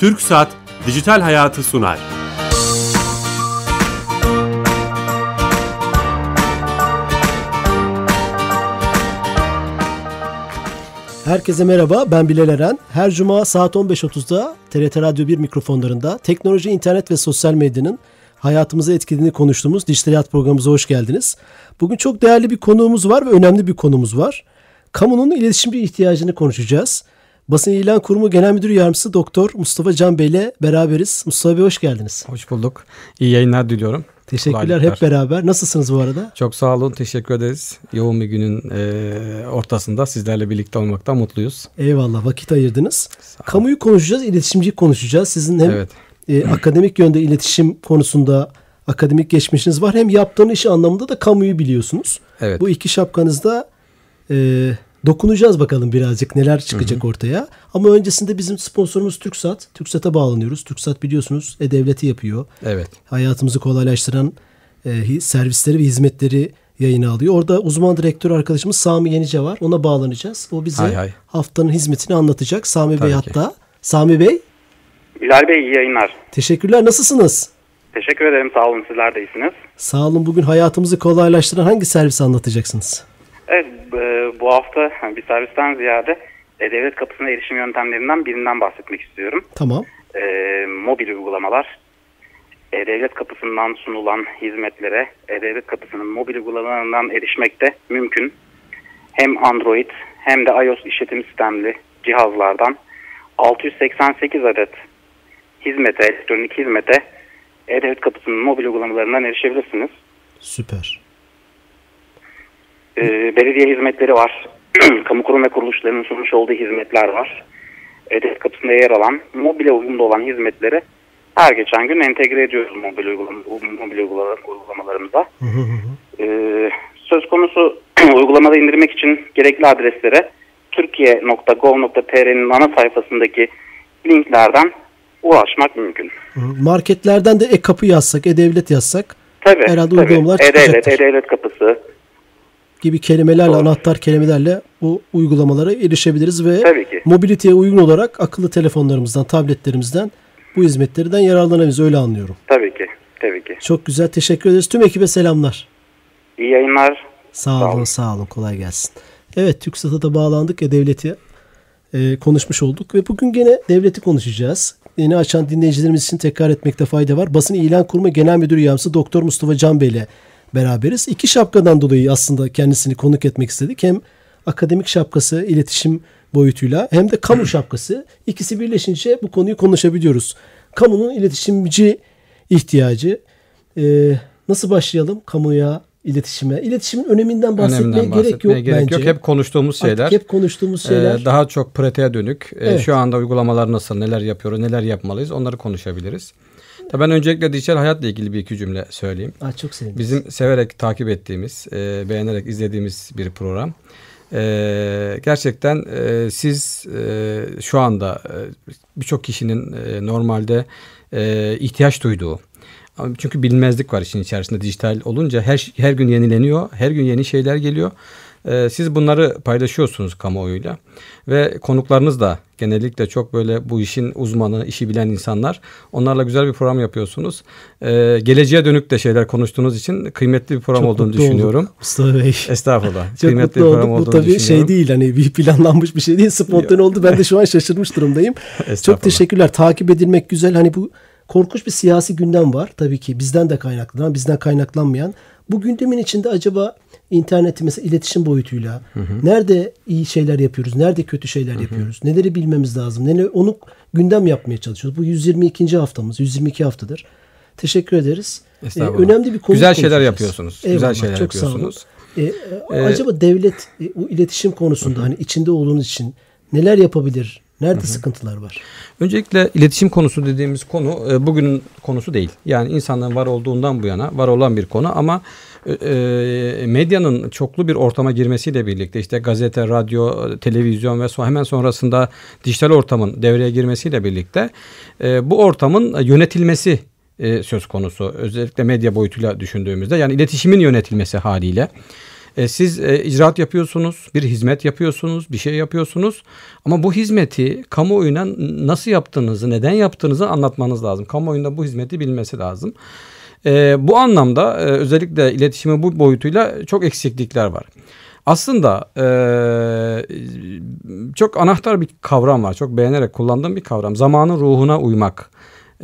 Türk Saat Dijital Hayatı sunar. Herkese merhaba, ben Bilal Eren. Her cuma saat 15.30'da TRT Radyo 1 mikrofonlarında teknoloji, internet ve sosyal medyanın hayatımıza etkilediğini konuştuğumuz Dijital Hayat programımıza hoş geldiniz. Bugün çok değerli bir konuğumuz var ve önemli bir konumuz var. Kamunun iletişim ihtiyacını konuşacağız. Basın İlan Kurumu Genel Müdür Yardımcısı Doktor Mustafa Can Bey ile beraberiz. Mustafa Bey hoş geldiniz. Hoş bulduk. İyi yayınlar diliyorum. Teşekkürler hep beraber. Nasılsınız bu arada? Çok sağ olun. Teşekkür ederiz. Yoğun bir günün e, ortasında sizlerle birlikte olmaktan mutluyuz. Eyvallah. Vakit ayırdınız. Kamuyu konuşacağız, iletişimciyi konuşacağız. Sizin hem evet. e, akademik yönde iletişim konusunda akademik geçmişiniz var. Hem yaptığınız iş anlamında da kamuyu biliyorsunuz. Evet. Bu iki şapkanızda e, dokunacağız bakalım birazcık neler çıkacak hı hı. ortaya. Ama öncesinde bizim sponsorumuz TürkSat. TürkSat'a bağlanıyoruz. TürkSat biliyorsunuz e-devleti yapıyor. Evet. Hayatımızı kolaylaştıran e, servisleri ve hizmetleri yayına alıyor. Orada uzman direktör arkadaşımız Sami Yenice var. Ona bağlanacağız. O bize hay hay. haftanın hizmetini anlatacak. Sami Tabii Bey ki. hatta. Sami Bey. Bilal Bey iyi yayınlar. Teşekkürler. Nasılsınız? Teşekkür ederim. Sağ olun. Sizler de iyisiniz. Sağ olun. Bugün hayatımızı kolaylaştıran hangi servisi anlatacaksınız? Evet. Bu hafta bir servisten ziyade devlet kapısına erişim yöntemlerinden birinden bahsetmek istiyorum. Tamam. E, mobil uygulamalar. E, devlet kapısından sunulan hizmetlere e, devlet kapısının mobil uygulamalarından erişmek de mümkün. Hem Android hem de iOS işletim sistemli cihazlardan 688 adet hizmete, elektronik hizmete e-devlet kapısının mobil uygulamalarından erişebilirsiniz. Süper. Ee, belediye hizmetleri var. Kamu kurum ve kuruluşlarının sunmuş olduğu hizmetler var. E-devlet kapısında yer alan, mobile uyumlu olan hizmetleri her geçen gün entegre ediyoruz mobil, uygulama, mobil uygulamalarımıza. Ee, söz konusu uygulamada indirmek için gerekli adreslere türkiye.gov.tr'nin ana sayfasındaki linklerden ulaşmak mümkün. Marketlerden de e-kapı yazsak, e-devlet yazsak tabii, herhalde tabii. uygulamalar çıkacaktır. E-devlet, e-devlet kapısı gibi kelimelerle, Doğru. anahtar kelimelerle bu uygulamalara erişebiliriz ve mobiliteye uygun olarak akıllı telefonlarımızdan, tabletlerimizden bu hizmetlerden yararlanabiliriz. Öyle anlıyorum. Tabii ki. Tabii ki. Çok güzel. Teşekkür ederiz. Tüm ekibe selamlar. İyi yayınlar. Sağ sağ olun. Sağ olun. Kolay gelsin. Evet, TürkSat'a da bağlandık ya devleti e, konuşmuş olduk ve bugün gene devleti konuşacağız. Yeni açan dinleyicilerimiz için tekrar etmekte fayda var. Basın İlan Kurumu Genel Müdür Yardımcısı Doktor Mustafa Can Bey ile beraberiz. İki şapkadan dolayı aslında kendisini konuk etmek istedik. Hem akademik şapkası iletişim boyutuyla hem de kamu şapkası ikisi birleşince bu konuyu konuşabiliyoruz. Kamunun iletişimci ihtiyacı. Ee, nasıl başlayalım kamuya, iletişime? İletişimin öneminden bahsetmeye Önemden gerek yok gerek bence. Yok. Hep konuştuğumuz şeyler. Artık hep konuştuğumuz şeyler. Ee, daha çok pratiğe dönük. Ee, evet. Şu anda uygulamalar nasıl, neler yapıyoruz, neler yapmalıyız onları konuşabiliriz. Tabii ben öncelikle dijital hayatla ilgili bir iki cümle söyleyeyim. Aa, çok sevindim. Bizim severek takip ettiğimiz, e, beğenerek izlediğimiz bir program. E, gerçekten e, siz e, şu anda e, birçok kişinin e, normalde e, ihtiyaç duyduğu, çünkü bilmezlik var işin içerisinde dijital olunca her her gün yenileniyor, her gün yeni şeyler geliyor. Ee, siz bunları paylaşıyorsunuz kamuoyuyla ve konuklarınız da genellikle çok böyle bu işin uzmanı, işi bilen insanlar. Onlarla güzel bir program yapıyorsunuz. Ee, geleceğe dönük de şeyler konuştuğunuz için kıymetli bir program çok olduğunu düşünüyorum. Olduk, Mustafa Bey. Estağfurullah. çok kıymetli mutlu bir program olduk. Bu tabii şey değil hani bir planlanmış bir şey değil. Spontane oldu. Ben de şu an şaşırmış durumdayım. çok teşekkürler. Takip edilmek güzel. Hani bu korkunç bir siyasi gündem var. Tabii ki bizden de kaynaklanan, bizden kaynaklanmayan. Bu gündemin içinde acaba interneti mesela iletişim boyutuyla hı hı. nerede iyi şeyler yapıyoruz, nerede kötü şeyler hı hı. yapıyoruz, neleri bilmemiz lazım, neler, onu gündem yapmaya çalışıyoruz. Bu 122. haftamız, 122 haftadır. Teşekkür ederiz. Ee, önemli bir konu. Güzel şeyler yapıyorsunuz. Eyvallah, Güzel şeyler çok yapıyorsunuz. Ee, ee, acaba devlet e, o iletişim konusunda hı hı. hani içinde olduğunuz için neler yapabilir? Nerede hı hı. sıkıntılar var? Öncelikle iletişim konusu dediğimiz konu e, bugünün konusu değil. Yani insanların var olduğundan bu yana var olan bir konu ama e, e, medyanın çoklu bir ortama girmesiyle birlikte işte gazete, radyo, televizyon ve hemen sonrasında dijital ortamın devreye girmesiyle birlikte e, bu ortamın yönetilmesi söz konusu. Özellikle medya boyutuyla düşündüğümüzde yani iletişimin yönetilmesi haliyle. E, siz e, icraat yapıyorsunuz, bir hizmet yapıyorsunuz, bir şey yapıyorsunuz. Ama bu hizmeti kamuoyuna nasıl yaptığınızı, neden yaptığınızı anlatmanız lazım. Kamuoyunda bu hizmeti bilmesi lazım. E, bu anlamda e, özellikle iletişimi bu boyutuyla çok eksiklikler var. Aslında e, çok anahtar bir kavram var. Çok beğenerek kullandığım bir kavram. Zamanın ruhuna uymak.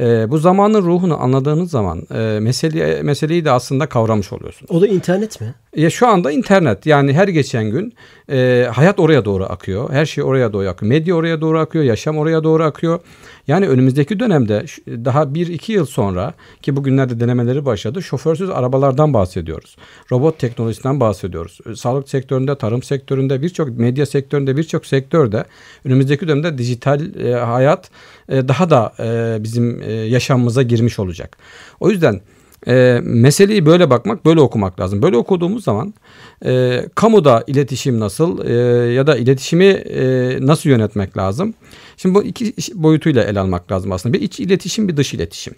E, bu zamanın ruhunu anladığınız zaman e, mesele, meseleyi de aslında kavramış oluyorsunuz. O da internet mi? Ya şu anda internet yani her geçen gün e, hayat oraya doğru akıyor. Her şey oraya doğru akıyor. Medya oraya doğru akıyor. Yaşam oraya doğru akıyor. Yani önümüzdeki dönemde daha bir iki yıl sonra ki bugünlerde denemeleri başladı. Şoförsüz arabalardan bahsediyoruz. Robot teknolojisinden bahsediyoruz. Sağlık sektöründe, tarım sektöründe, birçok medya sektöründe, birçok sektörde önümüzdeki dönemde dijital e, hayat e, daha da e, bizim e, yaşamımıza girmiş olacak. O yüzden e, meseleyi böyle bakmak, böyle okumak lazım. Böyle okuduğumuz zaman e, kamuda iletişim nasıl e, ya da iletişimi e, nasıl yönetmek lazım? Şimdi bu iki boyutuyla ele almak lazım aslında. Bir iç iletişim, bir dış iletişim.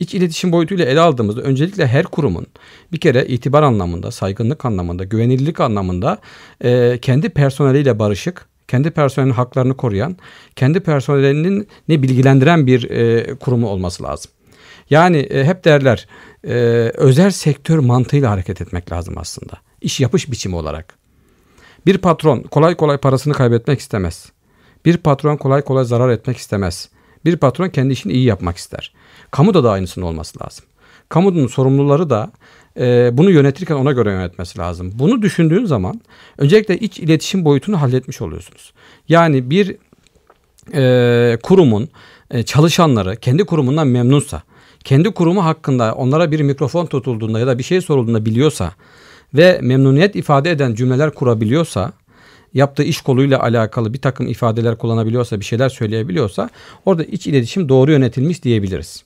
İç iletişim boyutuyla ele aldığımızda öncelikle her kurumun bir kere itibar anlamında, saygınlık anlamında, güvenilirlik anlamında e, kendi personeliyle barışık, kendi personelinin haklarını koruyan, kendi personelinin ne bilgilendiren bir e, kurumu olması lazım. Yani e, hep derler e, özel sektör mantığıyla hareket etmek lazım aslında. İş yapış biçimi olarak. Bir patron kolay kolay parasını kaybetmek istemez. Bir patron kolay kolay zarar etmek istemez. Bir patron kendi işini iyi yapmak ister. Kamuda da aynısının olması lazım. Kamunun sorumluları da e, bunu yönetirken ona göre yönetmesi lazım. Bunu düşündüğün zaman öncelikle iç iletişim boyutunu halletmiş oluyorsunuz. Yani bir e, kurumun e, çalışanları kendi kurumundan memnunsa, kendi kurumu hakkında onlara bir mikrofon tutulduğunda ya da bir şey sorulduğunda biliyorsa ve memnuniyet ifade eden cümleler kurabiliyorsa yaptığı iş koluyla alakalı bir takım ifadeler kullanabiliyorsa, bir şeyler söyleyebiliyorsa orada iç iletişim doğru yönetilmiş diyebiliriz.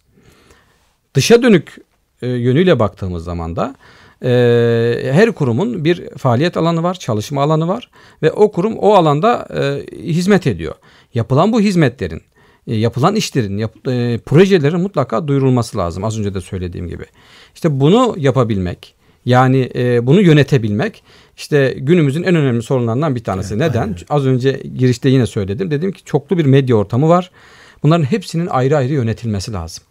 Dışa dönük e, yönüyle baktığımız zaman da e, her kurumun bir faaliyet alanı var, çalışma alanı var ve o kurum o alanda e, hizmet ediyor. Yapılan bu hizmetlerin e, yapılan işlerin, yap, e, projelerin mutlaka duyurulması lazım. Az önce de söylediğim gibi. İşte bunu yapabilmek, yani e, bunu yönetebilmek işte günümüzün en önemli sorunlarından bir tanesi. Evet, Neden? Aynen. Az önce girişte yine söyledim. Dedim ki çoklu bir medya ortamı var. Bunların hepsinin ayrı ayrı yönetilmesi lazım.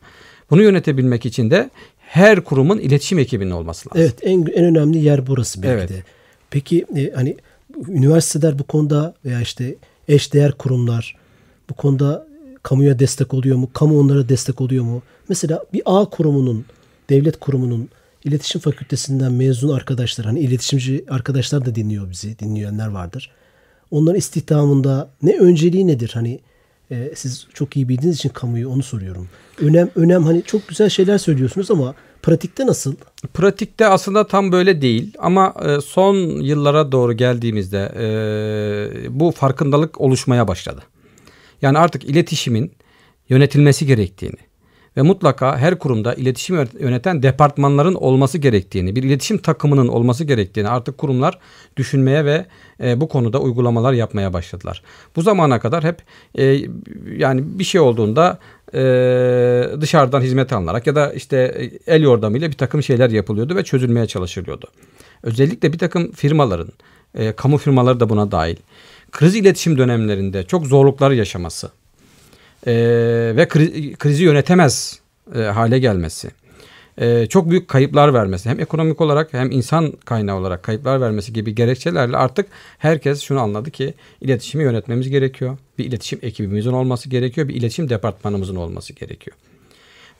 Bunu yönetebilmek için de her kurumun iletişim ekibinin olması lazım. Evet en, en önemli yer burası belki evet. de. Peki e, hani üniversiteler bu konuda veya işte eşdeğer kurumlar bu konuda kamuya destek oluyor mu? Kamu onlara destek oluyor mu? Mesela bir A kurumunun, devlet kurumunun iletişim fakültesinden mezun arkadaşlar, hani iletişimci arkadaşlar da dinliyor bizi, dinleyenler vardır. Onların istihdamında ne önceliği nedir? Hani e, siz çok iyi bildiğiniz için kamuyu onu soruyorum. Önem önem hani çok güzel şeyler söylüyorsunuz ama pratikte nasıl? Pratikte aslında tam böyle değil ama e, son yıllara doğru geldiğimizde e, bu farkındalık oluşmaya başladı. Yani artık iletişimin yönetilmesi gerektiğini ve mutlaka her kurumda iletişim yöneten departmanların olması gerektiğini, bir iletişim takımının olması gerektiğini artık kurumlar düşünmeye ve e, bu konuda uygulamalar yapmaya başladılar. Bu zamana kadar hep e, yani bir şey olduğunda e, dışarıdan hizmet alınarak ya da işte el yordamıyla bir takım şeyler yapılıyordu ve çözülmeye çalışılıyordu. Özellikle bir takım firmaların, e, kamu firmaları da buna dahil kriz iletişim dönemlerinde çok zorluklar yaşaması e, ve kri, krizi yönetemez e, hale gelmesi, e, çok büyük kayıplar vermesi, hem ekonomik olarak hem insan kaynağı olarak kayıplar vermesi gibi gerekçelerle artık herkes şunu anladı ki iletişimi yönetmemiz gerekiyor. Bir iletişim ekibimizin olması gerekiyor, bir iletişim departmanımızın olması gerekiyor.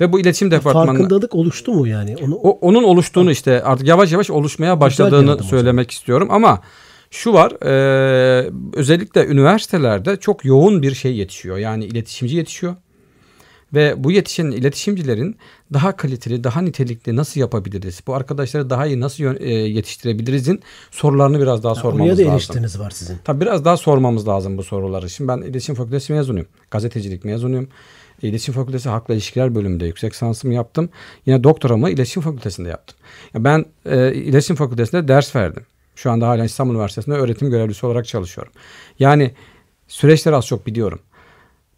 Ve bu iletişim departmanı... Farkındalık oluştu mu yani? Onu... O, onun oluştuğunu işte artık yavaş yavaş oluşmaya başladığını söylemek istiyorum ama şu var e, özellikle üniversitelerde çok yoğun bir şey yetişiyor. Yani iletişimci yetişiyor. Ve bu yetişen iletişimcilerin daha kaliteli, daha nitelikli nasıl yapabiliriz? Bu arkadaşları daha iyi nasıl e, yetiştirebilirizin sorularını biraz daha ya sormamız lazım. Oraya da var sizin. Tabii biraz daha sormamız lazım bu soruları. Şimdi ben iletişim fakültesi mezunuyum. Gazetecilik mezunuyum. İletişim Fakültesi Halkla İlişkiler bölümünde yüksek lisansımı yaptım. Yine doktoramı İletişim Fakültesi'nde yaptım. Ben e, İletişim Fakültesi'nde ders verdim. Şu anda hala İstanbul Üniversitesi'nde öğretim görevlisi olarak çalışıyorum. Yani süreçleri az çok biliyorum.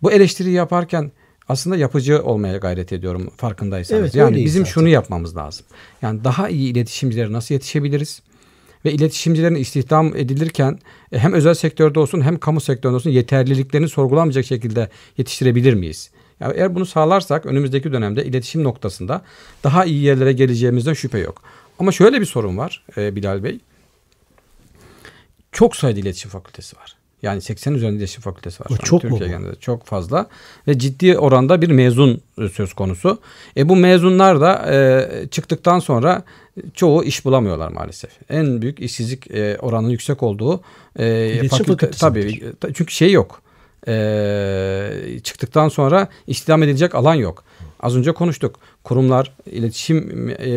Bu eleştiriyi yaparken aslında yapıcı olmaya gayret ediyorum farkındaysanız. Evet, yani bizim zaten. şunu yapmamız lazım. Yani daha iyi iletişimcilere nasıl yetişebiliriz? ve iletişimcilerin istihdam edilirken e, hem özel sektörde olsun hem kamu sektöründe olsun yeterliliklerini sorgulanmayacak şekilde yetiştirebilir miyiz? Yani eğer bunu sağlarsak önümüzdeki dönemde iletişim noktasında daha iyi yerlere geleceğimizden şüphe yok. Ama şöyle bir sorun var e, Bilal Bey. Çok sayıda iletişim fakültesi var. Yani 80 üzerinde iletişim fakültesi var. O çok mu Türkiye bu? genelinde. Çok fazla ve ciddi oranda bir mezun e, söz konusu. E bu mezunlar da e, çıktıktan sonra çoğu iş bulamıyorlar maalesef. En büyük işsizlik e, oranının yüksek olduğu e, fakültesi tabii e, çünkü şey yok. E, çıktıktan sonra istihdam edilecek alan yok. Az önce konuştuk. Kurumlar iletişim e,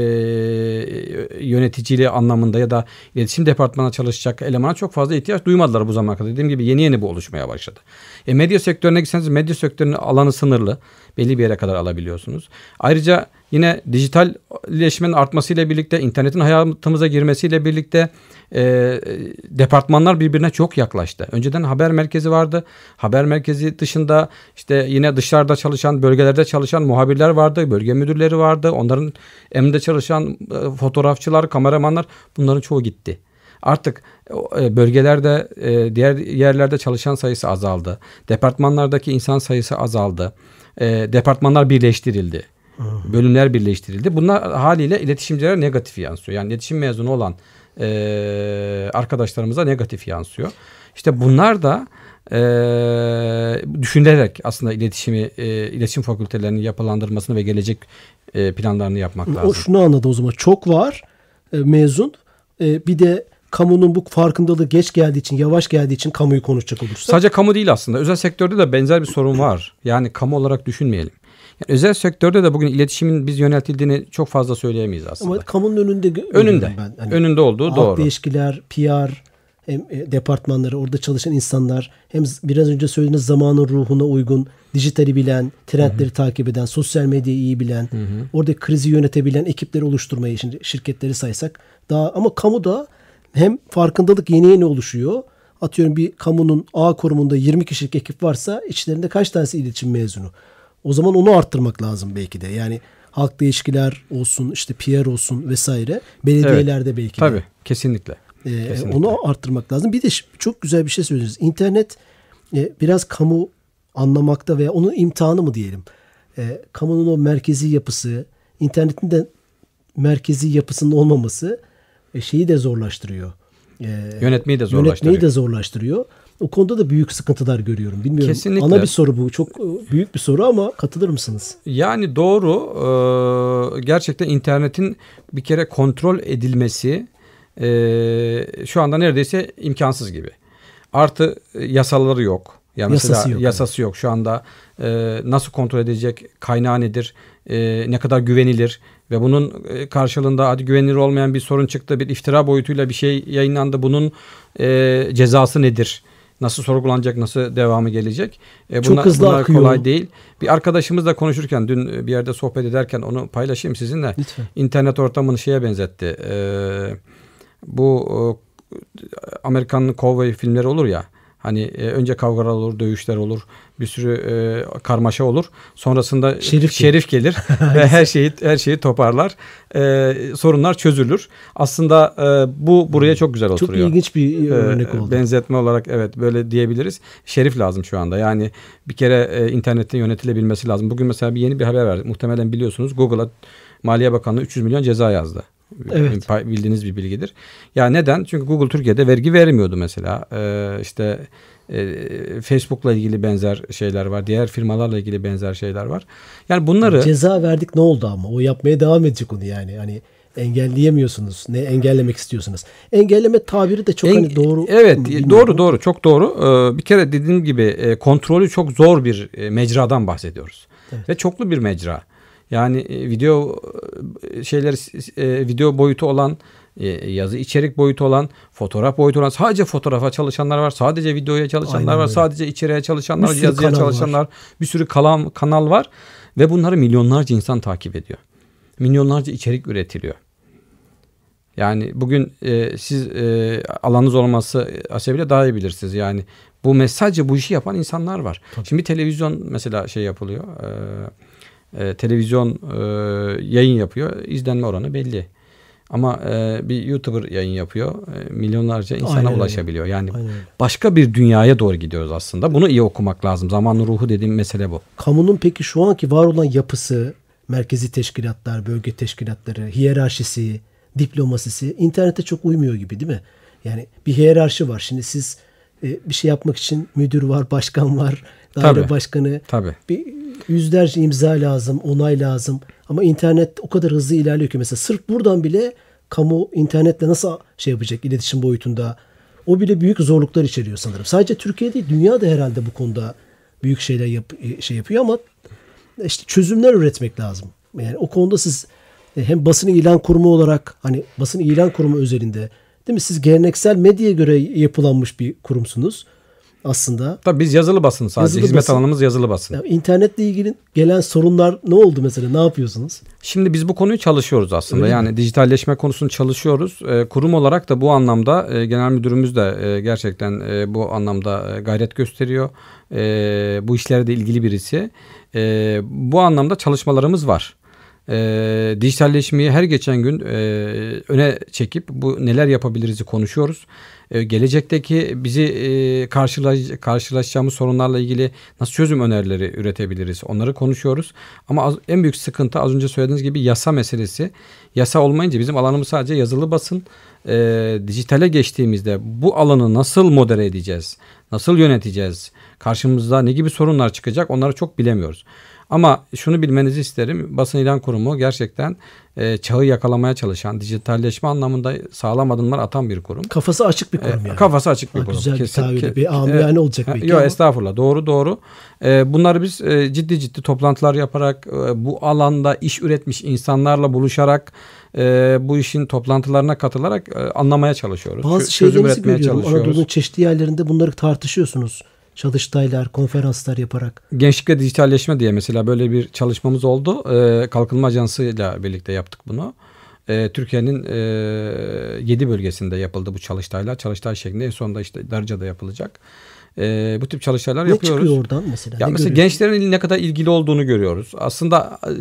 yöneticiliği anlamında ya da iletişim departmanına çalışacak elemana çok fazla ihtiyaç duymadılar bu zamana kadar. Dediğim gibi yeni yeni bu oluşmaya başladı. E, medya sektörüne gitseniz medya sektörünün alanı sınırlı. Belli bir yere kadar alabiliyorsunuz. Ayrıca yine dijitalleşmenin artmasıyla birlikte internetin hayatımıza girmesiyle birlikte e, departmanlar birbirine çok yaklaştı. Önceden haber merkezi vardı. Haber merkezi dışında işte yine dışarıda çalışan, bölgelerde çalışan muhabirler vardı, bölge müdürleri vardı. Onların emrinde çalışan e, fotoğrafçılar, kameramanlar bunların çoğu gitti. Artık e, bölgelerde, e, diğer yerlerde çalışan sayısı azaldı. Departmanlardaki insan sayısı azaldı. Departmanlar birleştirildi. Bölümler birleştirildi. Bunlar haliyle iletişimcilere negatif yansıyor. Yani iletişim mezunu olan arkadaşlarımıza negatif yansıyor. İşte bunlar da e, düşünerek aslında iletişimi, e, iletişim fakültelerinin yapılandırmasını ve gelecek e, planlarını yapmak O lazım. şunu anladı o zaman. Çok var e, mezun. E, bir de kamunun bu farkındalığı geç geldiği için, yavaş geldiği için kamuyu konuşacak olursak. Sadece kamu değil aslında. Özel sektörde de benzer bir sorun var. Yani kamu olarak düşünmeyelim. Yani özel sektörde de bugün iletişimin biz yöneltildiğini çok fazla söyleyemeyiz aslında. Ama kamunun önünde önünde. ben. Hani önünde olduğu halk doğru. ilişkiler, PR, hem e, departmanları, orada çalışan insanlar hem biraz önce söylediğiniz zamanın ruhuna uygun, dijitali bilen, trendleri takip eden, sosyal medyayı iyi bilen, orada krizi yönetebilen ekipleri oluşturmayı şimdi şirketleri saysak daha ama kamuda hem farkındalık yeni yeni oluşuyor. Atıyorum bir kamunun A kurumunda 20 kişilik ekip varsa içlerinde kaç tanesi iletişim mezunu? O zaman onu arttırmak lazım belki de. Yani halkla ilişkiler olsun, işte PR olsun vesaire. Belediyelerde belki de. Tabii kesinlikle. Kesinlikle. onu arttırmak lazım. Bir de çok güzel bir şey söylediniz. İnternet e, biraz kamu anlamakta veya onun imtihanı mı diyelim. E, kamunun o merkezi yapısı, internetin de merkezi yapısının olmaması e, şeyi de zorlaştırıyor. E, Yönetmeyi de zorlaştırıyor. Yönetmeyi de zorlaştırıyor. O konuda da büyük sıkıntılar görüyorum. Bilmiyorum. Kesinlikle. Ana bir soru bu. Çok e, büyük bir soru ama katılır mısınız? Yani doğru. Ee, gerçekten internetin bir kere kontrol edilmesi e, şu anda neredeyse imkansız gibi. Artı e, yasaları yok. Yani mesela Yasası yok, yasası yok. Şu anda e, nasıl kontrol edecek? Kaynağı nedir? E, ne kadar güvenilir? Ve bunun e, karşılığında hadi güvenilir olmayan bir sorun çıktı. Bir iftira boyutuyla bir şey yayınlandı. Bunun e, cezası nedir? Nasıl sorgulanacak, nasıl devamı gelecek? E, Çok hızlı bunlar akıyor. kolay değil. Bir arkadaşımızla konuşurken dün bir yerde sohbet ederken onu paylaşayım sizinle. Lütfen. İnternet ortamını şeye benzetti. Ee, bu e, Amerikan cowboy filmleri olur ya. Hani e, önce kavgalar olur, dövüşler olur, bir sürü e, karmaşa olur. Sonrasında Şerif şerif, gelir ve her şeyi her şeyi toparlar. E, sorunlar çözülür. Aslında e, bu buraya çok güzel Çok oturuyor. ilginç bir Ee, örnek oldu. Benzetme olarak evet böyle diyebiliriz. Şerif lazım şu anda. Yani bir kere e, internetin yönetilebilmesi lazım. Bugün mesela bir yeni bir haber verdi. Muhtemelen biliyorsunuz Google'a Maliye Bakanlığı 300 milyon ceza yazdı. Evet. Bildiğiniz bir bilgidir. Ya neden? Çünkü Google Türkiye'de vergi vermiyordu mesela. Ee, işte e, Facebook'la ilgili benzer şeyler var. Diğer firmalarla ilgili benzer şeyler var. Yani bunları Ceza verdik ne oldu ama? O yapmaya devam edecek onu yani. Hani engelleyemiyorsunuz. Ne engellemek istiyorsunuz? Engelleme tabiri de çok En- hani doğru. Evet bilmiyorum. doğru doğru çok doğru. Ee, bir kere dediğim gibi e, kontrolü çok zor bir e, mecradan bahsediyoruz. Ve çoklu bir mecra. Yani e, video e, şeyler e, video boyutu olan yazı içerik boyutu olan, fotoğraf boyutu olan, sadece fotoğrafa çalışanlar var, sadece videoya çalışanlar Aynen var, öyle. sadece içeriğe çalışanlar, Bir yazıya kanal var. çalışanlar, bir sürü kalan, kanal var ve bunları milyonlarca insan takip ediyor. Milyonlarca içerik üretiliyor. Yani bugün e, siz e, alanınız olması asebiyle daha iyi bilirsiniz. Yani bu mesajı bu işi yapan insanlar var. Şimdi televizyon mesela şey yapılıyor. E, e, televizyon e, yayın yapıyor. İzlenme oranı belli. Ama e, bir YouTuber yayın yapıyor. E, milyonlarca insana Aynen ulaşabiliyor. Yani Aynen başka bir dünyaya doğru gidiyoruz aslında. Bunu iyi okumak lazım. Zamanın ruhu dediğim mesele bu. Kamunun peki şu anki var olan yapısı, merkezi teşkilatlar, bölge teşkilatları, hiyerarşisi, diplomasisi internete çok uymuyor gibi değil mi? Yani bir hiyerarşi var. Şimdi siz e, bir şey yapmak için müdür var, başkan var, daire Tabii. başkanı. Tabii. Bir yüzlerce imza lazım, onay lazım. Ama internet o kadar hızlı ilerliyor ki mesela sırf buradan bile kamu internetle nasıl şey yapacak iletişim boyutunda o bile büyük zorluklar içeriyor sanırım. Sadece Türkiye değil dünya da herhalde bu konuda büyük şeyler yap, şey yapıyor ama işte çözümler üretmek lazım. Yani o konuda siz e, hem basın ilan kurumu olarak hani basın ilan kurumu özelinde değil mi? Siz geleneksel medyaya göre yapılanmış bir kurumsunuz aslında. Tabii biz yazılı basın sadece. Yazılı Hizmet basın. alanımız yazılı basın. Ya internetle ilgili gelen sorunlar ne oldu mesela? Ne yapıyorsunuz? Şimdi biz bu konuyu çalışıyoruz aslında. Öyle mi? yani dijitalleşme konusunu çalışıyoruz. Ee, kurum olarak da bu anlamda e, genel müdürümüz de e, gerçekten e, bu anlamda e, gayret gösteriyor. E, bu işlerle ilgili birisi. E, bu anlamda çalışmalarımız var. E, dijitalleşmeyi her geçen gün e, öne çekip bu neler yapabiliriz'i konuşuyoruz. E, gelecekteki bizi e, karşılaş, karşılaşacağımız sorunlarla ilgili nasıl çözüm önerileri üretebiliriz onları konuşuyoruz. Ama en büyük sıkıntı az önce söylediğiniz gibi yasa meselesi. Yasa olmayınca bizim alanımız sadece yazılı basın. E, dijitale geçtiğimizde bu alanı nasıl modere edeceğiz? Nasıl yöneteceğiz? Karşımızda ne gibi sorunlar çıkacak onları çok bilemiyoruz. Ama şunu bilmenizi isterim. Basın ilan kurumu gerçekten e, çağı yakalamaya çalışan, dijitalleşme anlamında sağlam adımlar atan bir kurum. Kafası açık bir kurum E, yani. Kafası açık bir Ha, kurum. güzel bir Kesin- tabirle, ke- bir amiyane olacak Ha, belki Yok estağfurullah doğru doğru. E, bunları biz e, ciddi ciddi toplantılar yaparak e, bu alanda iş üretmiş insanlarla buluşarak e, bu işin toplantılarına katılarak e, anlamaya çalışıyoruz. Bazı Çö- çözüm şeylerinizi üretmeye görüyorum. çalışıyoruz. Anadolu'nun çeşitli yerlerinde bunları tartışıyorsunuz. Çalıştaylar, konferanslar yaparak. Gençlik ve dijitalleşme diye mesela böyle bir çalışmamız oldu. Ee, Kalkınma Ajansı ile birlikte yaptık bunu. Ee, Türkiye'nin e, 7 bölgesinde yapıldı bu çalıştaylar. Çalıştay şeklinde en sonunda işte Darıca'da yapılacak. Ee, bu tip çalıştaylar Ne yapıyoruz. çıkıyor oradan mesela? Ya ne mesela gençlerin ne kadar ilgili olduğunu görüyoruz. Aslında e,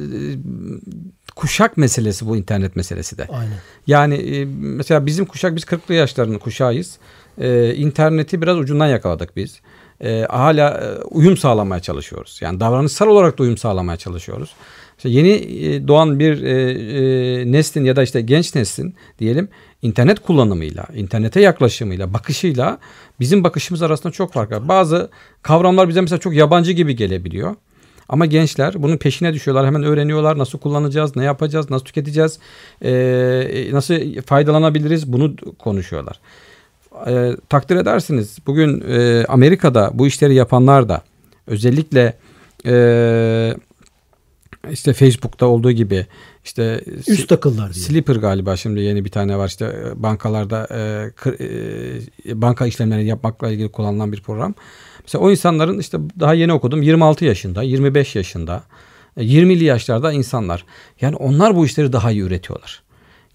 kuşak meselesi bu internet meselesi de. Aynen. Yani e, mesela bizim kuşak biz 40'lı yaşlarının kuşağıyız. E, interneti biraz ucundan yakaladık biz. E, hala e, uyum sağlamaya çalışıyoruz. Yani davranışsal olarak da uyum sağlamaya çalışıyoruz. İşte yeni e, doğan bir e, e, neslin ya da işte genç neslin diyelim internet kullanımıyla, internete yaklaşımıyla, bakışıyla bizim bakışımız arasında çok fark var. Bazı kavramlar bize mesela çok yabancı gibi gelebiliyor. Ama gençler bunun peşine düşüyorlar. Hemen öğreniyorlar nasıl kullanacağız, ne yapacağız, nasıl tüketeceğiz, e, nasıl faydalanabiliriz bunu konuşuyorlar. E, takdir edersiniz bugün e, Amerika'da bu işleri yapanlar da özellikle e, işte Facebook'ta olduğu gibi işte Üst akıllar diye. Slipper galiba şimdi yeni bir tane var işte e, bankalarda e, kır- e, banka işlemlerini yapmakla ilgili kullanılan bir program. Mesela o insanların işte daha yeni okudum 26 yaşında, 25 yaşında, e, 20'li yaşlarda insanlar. Yani onlar bu işleri daha iyi üretiyorlar.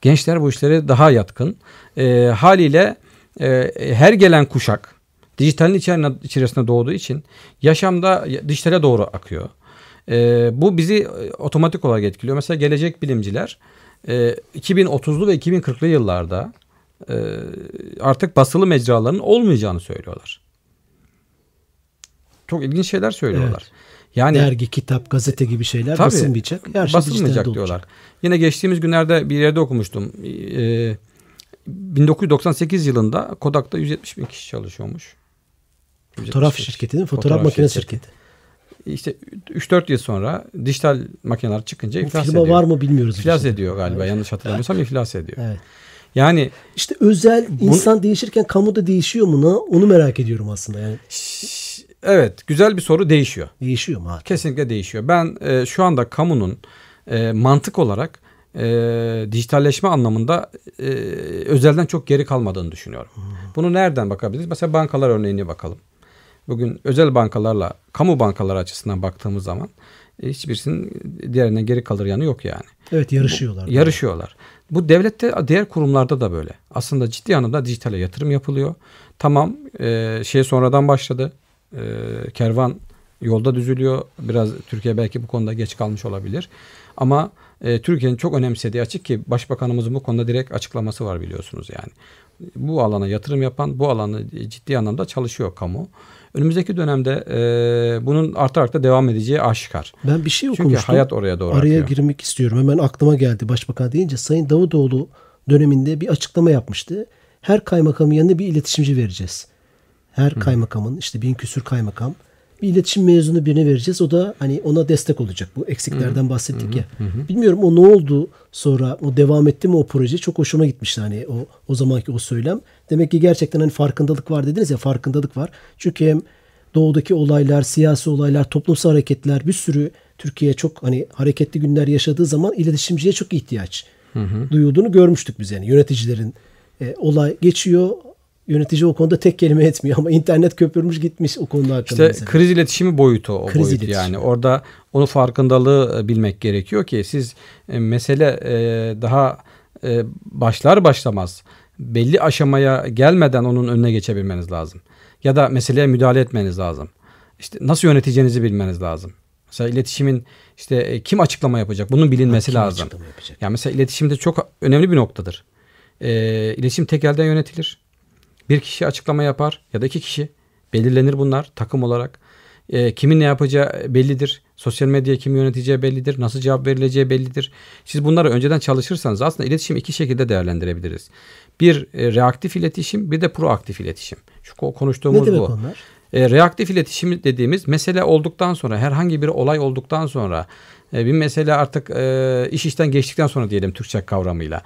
Gençler bu işlere daha yatkın. E, haliyle e, her gelen kuşak dijitalin içerisine, içerisinde doğduğu için yaşamda dijitale doğru akıyor. E, bu bizi e, otomatik olarak etkiliyor. Mesela gelecek bilimciler e, 2030'lu ve 2040'lı yıllarda e, artık basılı mecraların olmayacağını söylüyorlar. Çok ilginç şeyler söylüyorlar. Yani Dergi, kitap, gazete gibi şeyler Tabii. basılmayacak. Her şey basılmayacak diyorlar. olacak. Yine geçtiğimiz günlerde bir yerde okumuştum. Ee, 1998 yılında Kodak'ta 170 bin kişi çalışıyormuş. 170 Fotoğraf şirketi değil mi? Fotoğraf, makinesi şirketi. İşte 3-4 yıl sonra dijital makineler çıkınca Bu iflas firma ediyor. var mı bilmiyoruz. İflas işte. ediyor galiba. Yanlış hatırlamıyorsam iflas ediyor. Evet. Yani İşte özel insan değişirken kamuda değişiyor mu? ne? Onu merak ediyorum aslında. Yani evet güzel bir soru değişiyor. değişiyor mu? Kesinlikle değişiyor. Ben e, şu anda kamunun e, mantık olarak e, dijitalleşme anlamında e, özelden çok geri kalmadığını düşünüyorum. Bunu nereden bakabiliriz? Mesela bankalar örneğine bakalım. Bugün özel bankalarla kamu bankaları açısından baktığımız zaman e, hiçbirisinin diğerinden geri kalır yanı yok yani. Evet yarışıyorlar. Yarışıyorlar. Bu devlette diğer kurumlarda da böyle. Aslında ciddi anlamda dijitale yatırım yapılıyor. Tamam e, şey sonradan başladı. E, kervan Yolda düzülüyor. Biraz Türkiye belki bu konuda geç kalmış olabilir. Ama e, Türkiye'nin çok önemsediği açık ki Başbakanımızın bu konuda direkt açıklaması var biliyorsunuz yani. Bu alana yatırım yapan, bu alanı ciddi anlamda çalışıyor kamu. Önümüzdeki dönemde e, bunun artarak da devam edeceği aşikar. Ben bir şey Çünkü okumuştum. hayat oraya doğru Araya akıyor. girmek istiyorum. Hemen aklıma geldi başbakan deyince. Sayın Davutoğlu döneminde bir açıklama yapmıştı. Her kaymakamın yanına bir iletişimci vereceğiz. Her kaymakamın işte bin küsür kaymakam bir iletişim mezunu birine vereceğiz. O da hani ona destek olacak. Bu eksiklerden bahsettik ya. Bilmiyorum o ne oldu sonra o devam etti mi o proje? Çok hoşuma gitmişti hani o o zamanki o söylem. Demek ki gerçekten hani farkındalık var dediniz ya farkındalık var. Çünkü hem doğudaki olaylar, siyasi olaylar, toplumsal hareketler bir sürü Türkiye çok hani hareketli günler yaşadığı zaman iletişimciye çok ihtiyaç duyulduğunu görmüştük biz yani yöneticilerin e, olay geçiyor yönetici o konuda tek kelime etmiyor ama internet köpürmüş gitmiş o konuda hakkında. İşte mesela. kriz iletişimi boyutu o Kriz boyut iletişimi. yani orada onu farkındalığı e, bilmek gerekiyor ki siz e, mesele e, daha başlar başlamaz belli aşamaya gelmeden onun önüne geçebilmeniz lazım. Ya da meseleye müdahale etmeniz lazım. İşte nasıl yöneteceğinizi bilmeniz lazım. Mesela iletişimin işte kim açıklama yapacak bunun bilinmesi Kim lazım. yapacak? Yani mesela iletişimde çok önemli bir noktadır. E, iletişim tek elden yönetilir. Bir kişi açıklama yapar ya da iki kişi. Belirlenir bunlar takım olarak. E, kimin ne yapacağı bellidir. Sosyal medyaya kim yöneteceği bellidir. Nasıl cevap verileceği bellidir. Siz bunları önceden çalışırsanız aslında iletişim iki şekilde değerlendirebiliriz. Bir e, reaktif iletişim bir de proaktif iletişim. Şu ko- konuştuğumuz Ne demek bu. onlar? E, reaktif iletişim dediğimiz mesele olduktan sonra herhangi bir olay olduktan sonra e, bir mesele artık e, iş işten geçtikten sonra diyelim Türkçe kavramıyla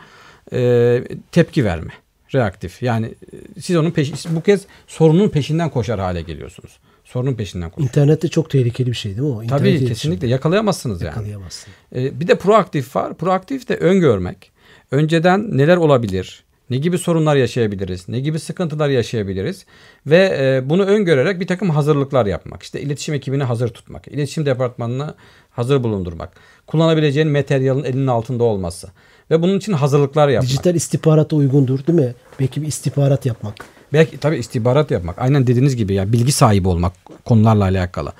e, tepki verme. Reaktif yani e, siz onun peş, bu kez sorunun peşinden koşar hale geliyorsunuz. Sorunun peşinden koşar. İnternette çok tehlikeli bir şey değil mi o? İnternet Tabii kesinlikle yakalayamazsınız yani. Yakalayamazsın. E, bir de proaktif var. Proaktif de öngörmek. Önceden neler olabilir? Ne gibi sorunlar yaşayabiliriz? Ne gibi sıkıntılar yaşayabiliriz? Ve e, bunu öngörerek bir takım hazırlıklar yapmak. İşte iletişim ekibini hazır tutmak. iletişim departmanını hazır bulundurmak. Kullanabileceğin materyalin elinin altında olması. Ve bunun için hazırlıklar yapmak. Dijital istihbarata uygundur değil mi? Belki bir istihbarat yapmak. Belki tabii istihbarat yapmak. Aynen dediğiniz gibi yani bilgi sahibi olmak konularla alakalı.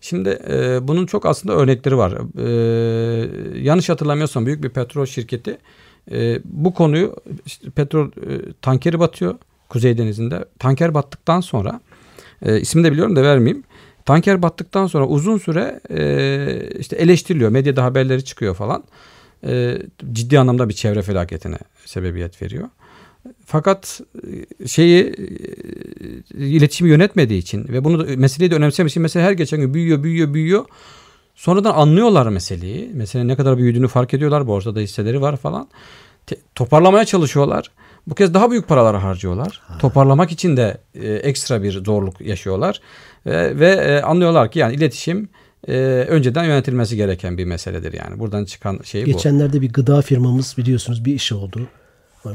Şimdi e, bunun çok aslında örnekleri var. E, yanlış hatırlamıyorsam büyük bir petrol şirketi e, bu konuyu işte petrol e, tankeri batıyor Kuzey Denizi'nde. Tanker battıktan sonra e, ismini de biliyorum da vermeyeyim. Tanker battıktan sonra uzun süre e, işte eleştiriliyor. Medyada haberleri çıkıyor falan. E, ciddi anlamda bir çevre felaketine sebebiyet veriyor. Fakat e, şeyi e, iletişimi yönetmediği için ve bunu da, meseleyi de önemsemiş için mesela her geçen gün büyüyor büyüyor büyüyor. Sonradan anlıyorlar meseleyi. Meselenin ne kadar büyüdüğünü fark ediyorlar. Borsada hisseleri var falan. Te- toparlamaya çalışıyorlar. Bu kez daha büyük paralar harcıyorlar. Toparlamak için de e, ekstra bir zorluk yaşıyorlar. Ve, ve e, anlıyorlar ki yani iletişim e, önceden yönetilmesi gereken bir meseledir yani. Buradan çıkan şey bu. Geçenlerde bir gıda firmamız biliyorsunuz bir iş oldu.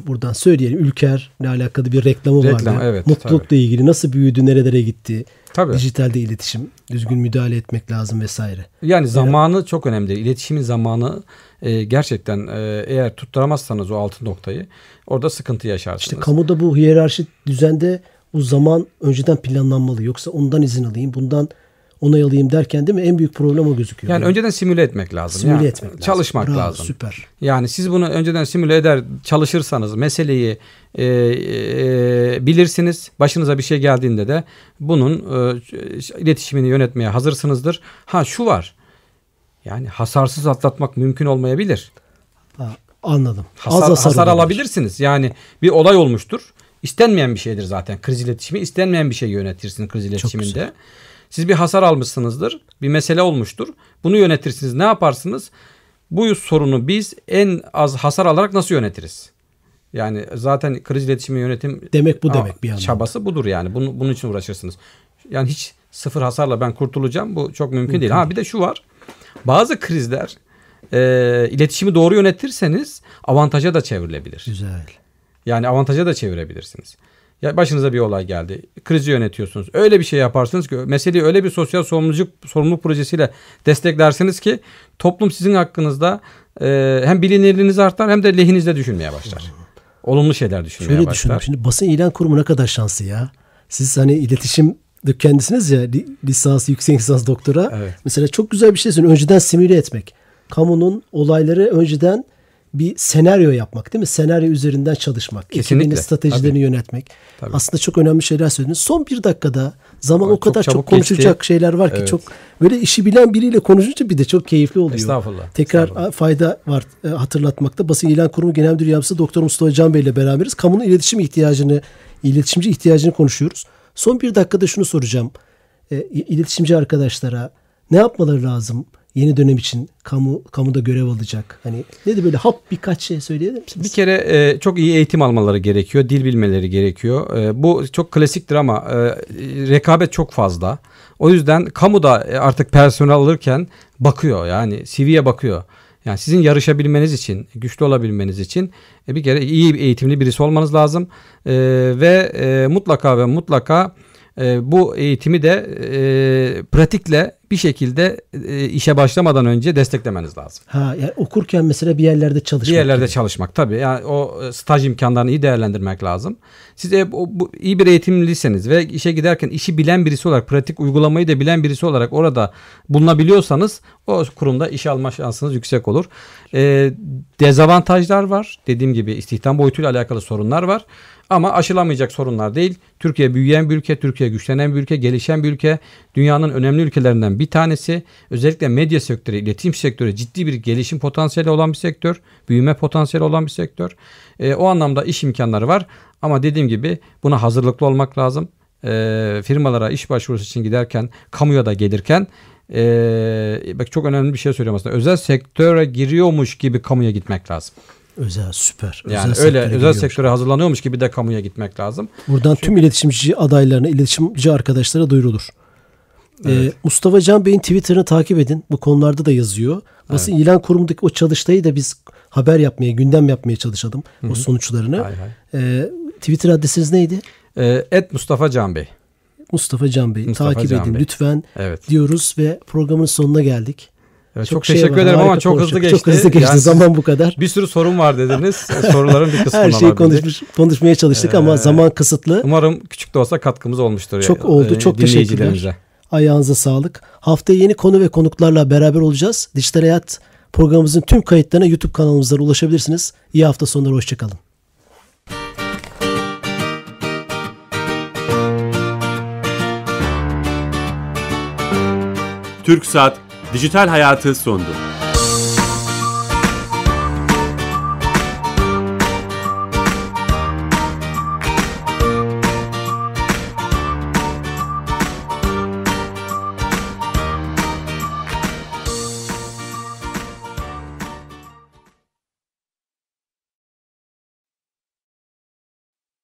Buradan söyleyelim Ülker'le alakalı bir reklamı Reklam, vardı. evet, Mutlulukla ilgili nasıl büyüdü, nerelere gitti. Tabii. Dijitalde iletişim, düzgün müdahale etmek lazım vesaire. Yani zamanı çok önemli. İletişimin zamanı e, gerçekten e, eğer tutturamazsanız o altın noktayı orada sıkıntı yaşarsınız. İşte kamuda bu hiyerarşi düzende bu zaman önceden planlanmalı. Yoksa ondan izin alayım, bundan onay alayım derken değil mi? En büyük problem o gözüküyor. yani önceden simüle etmek lazım. simüle Yani etmek lazım. Çalışmak Bravo, lazım. Süper. Yani siz bunu önceden simüle eder çalışırsanız meseleyi e, e, bilirsiniz. Başınıza bir şey geldiğinde de bunun e, iletişimini yönetmeye hazırsınızdır. Ha şu var. Yani hasarsız atlatmak mümkün olmayabilir. Ha, anladım. Hasar, Az hasar, hasar alabilirsiniz. Yani bir olay olmuştur. İstenmeyen bir şeydir zaten kriz iletişimi. İstenmeyen bir şey yönetirsiniz kriz iletişiminde. güzel. Siz bir hasar almışsınızdır. Bir mesele olmuştur. Bunu yönetirsiniz. Ne yaparsınız? Bu sorunu biz en az hasar alarak nasıl yönetiriz? Yani zaten kriz iletişimi yönetim Demek bu demek bir anlamda. çabası budur yani. Bunu, bunun için uğraşırsınız. Yani hiç sıfır hasarla ben kurtulacağım. Bu çok mümkün, değil. Ha bir de şu var. Bazı krizler e, iletişimi doğru yönetirseniz avantaja da çevrilebilir. Güzel. Yani avantaja da çevirebilirsiniz. Ya başınıza bir olay geldi. Krizi yönetiyorsunuz. Öyle bir şey yaparsınız ki meseleyi öyle bir sosyal sorumluluk, sorumluluk projesiyle desteklersiniz ki toplum sizin hakkınızda e, hem bilinirliğiniz artar hem de lehinizde düşünmeye başlar. Olumlu şeyler düşünmeye Şöyle başlar. düşünün. Şimdi basın ilan kurumu ne kadar şanslı ya. Siz hani iletişim kendisiniz ya li- lisans, yüksek lisans, doktora. Evet. Mesela çok güzel bir şey söylüyorsun. Önceden simüle etmek. Kamunun olayları önceden bir senaryo yapmak değil mi? Senaryo üzerinden çalışmak. Kesinlikle. Stratejilerini Tabii. yönetmek. Tabii. Aslında çok önemli şeyler söylediniz. Son bir dakikada zaman Çok o kadar çok, çabuk konuşulacak geçti. şeyler var ki Evet. çok böyle işi bilen biriyle konuşunca bir de çok keyifli oluyor. Estağfurullah, Tekrar estağfurullah. fayda var e, hatırlatmakta. Basın İlan Kurumu Genel Müdür Yardımcısı Doktor Mustafa Can Bey ile beraberiz. Kamunun iletişim ihtiyacını, iletişimci ihtiyacını konuşuyoruz. Son bir dakikada şunu soracağım. E, iletişimci arkadaşlara ne yapmaları lazım yeni dönem için kamu kamuda görev alacak? Hani ne de böyle hap birkaç şey söyleyebilir misiniz? Bir kere e, çok iyi eğitim almaları gerekiyor, dil bilmeleri gerekiyor. E, bu çok klasiktir ama e, rekabet çok fazla. O yüzden kamuda e, artık personel alırken bakıyor yani CV'ye bakıyor. Yani sizin yarışabilmeniz için, güçlü olabilmeniz için e, bir kere iyi eğitimli birisi olmanız lazım. E, ve e, mutlaka ve mutlaka e, bu eğitimi de e, pratikle bir şekilde e, işe başlamadan önce desteklemeniz lazım. Ha yani okurken mesela bir yerlerde çalışmak. Bir yerlerde gibi. çalışmak tabii. Yani o e, staj imkanlarını iyi değerlendirmek lazım. Siz e, bu, bu, iyi bir eğitimliyseniz ve işe giderken işi bilen birisi olarak, pratik uygulamayı da bilen birisi olarak orada bulunabiliyorsanız o kurumda işe alma şansınız yüksek olur. E, dezavantajlar var. Dediğim gibi istihdam boyutuyla alakalı sorunlar var. Ama aşılamayacak sorunlar değil. Türkiye büyüyen bir ülke, Türkiye güçlenen bir ülke, gelişen bir ülke. Dünyanın önemli ülkelerinden bir tanesi. Özellikle medya sektörü, iletişim sektörü ciddi bir gelişim potansiyeli olan bir sektör. Büyüme potansiyeli olan bir sektör. E, o anlamda iş imkanları var. Ama dediğim gibi buna hazırlıklı olmak lazım. E, firmalara iş başvurusu için giderken, kamuya da gelirken e, bak çok önemli bir şey söylüyorum aslında. Özel sektöre giriyormuş gibi kamuya gitmek lazım. Özel süper. Yani özel öyle sektöre özel giriyormuş. sektöre hazırlanıyormuş gibi de kamuya gitmek lazım. Buradan tüm iletişimci adaylarına, iletişimci arkadaşlara duyurulur. Ee, Evet. Mustafa Can Bey'in Twitter'ını takip edin. Bu konularda da yazıyor. Basın ilan kurumundaki o çalıştayı da biz haber yapmaya, gündem yapmaya çalışalım. O sonuçlarını. Hay hay. Ee, Twitter adresiniz neydi? Ee, Et Mustafa Can Bey. Mustafa Can Bey. Mustafa takip Can edin Bey. lütfen Evet. diyoruz ve programın sonuna geldik. Evet, Çok çok, şey teşekkür var, ederim ama çok hızlı konuştuk. geçti. Çok hızlı geçti. Yani Zaman bu kadar. Bir sürü sorun var dediniz. Soruların bir kısmını Her şeyi konuşmuş, konuşmaya çalıştık ama Ee, zaman kısıtlı. Umarım küçük de olsa katkımız olmuştur. Çok ya- oldu. e, Çok teşekkürler. Ayağınıza sağlık. Haftaya yeni konu ve konuklarla beraber olacağız. Dijital Hayat programımızın tüm kayıtlarına YouTube kanalımızdan ulaşabilirsiniz. İyi hafta sonları. Hoşçakalın. TürkSat Dijital Hayatı sundu.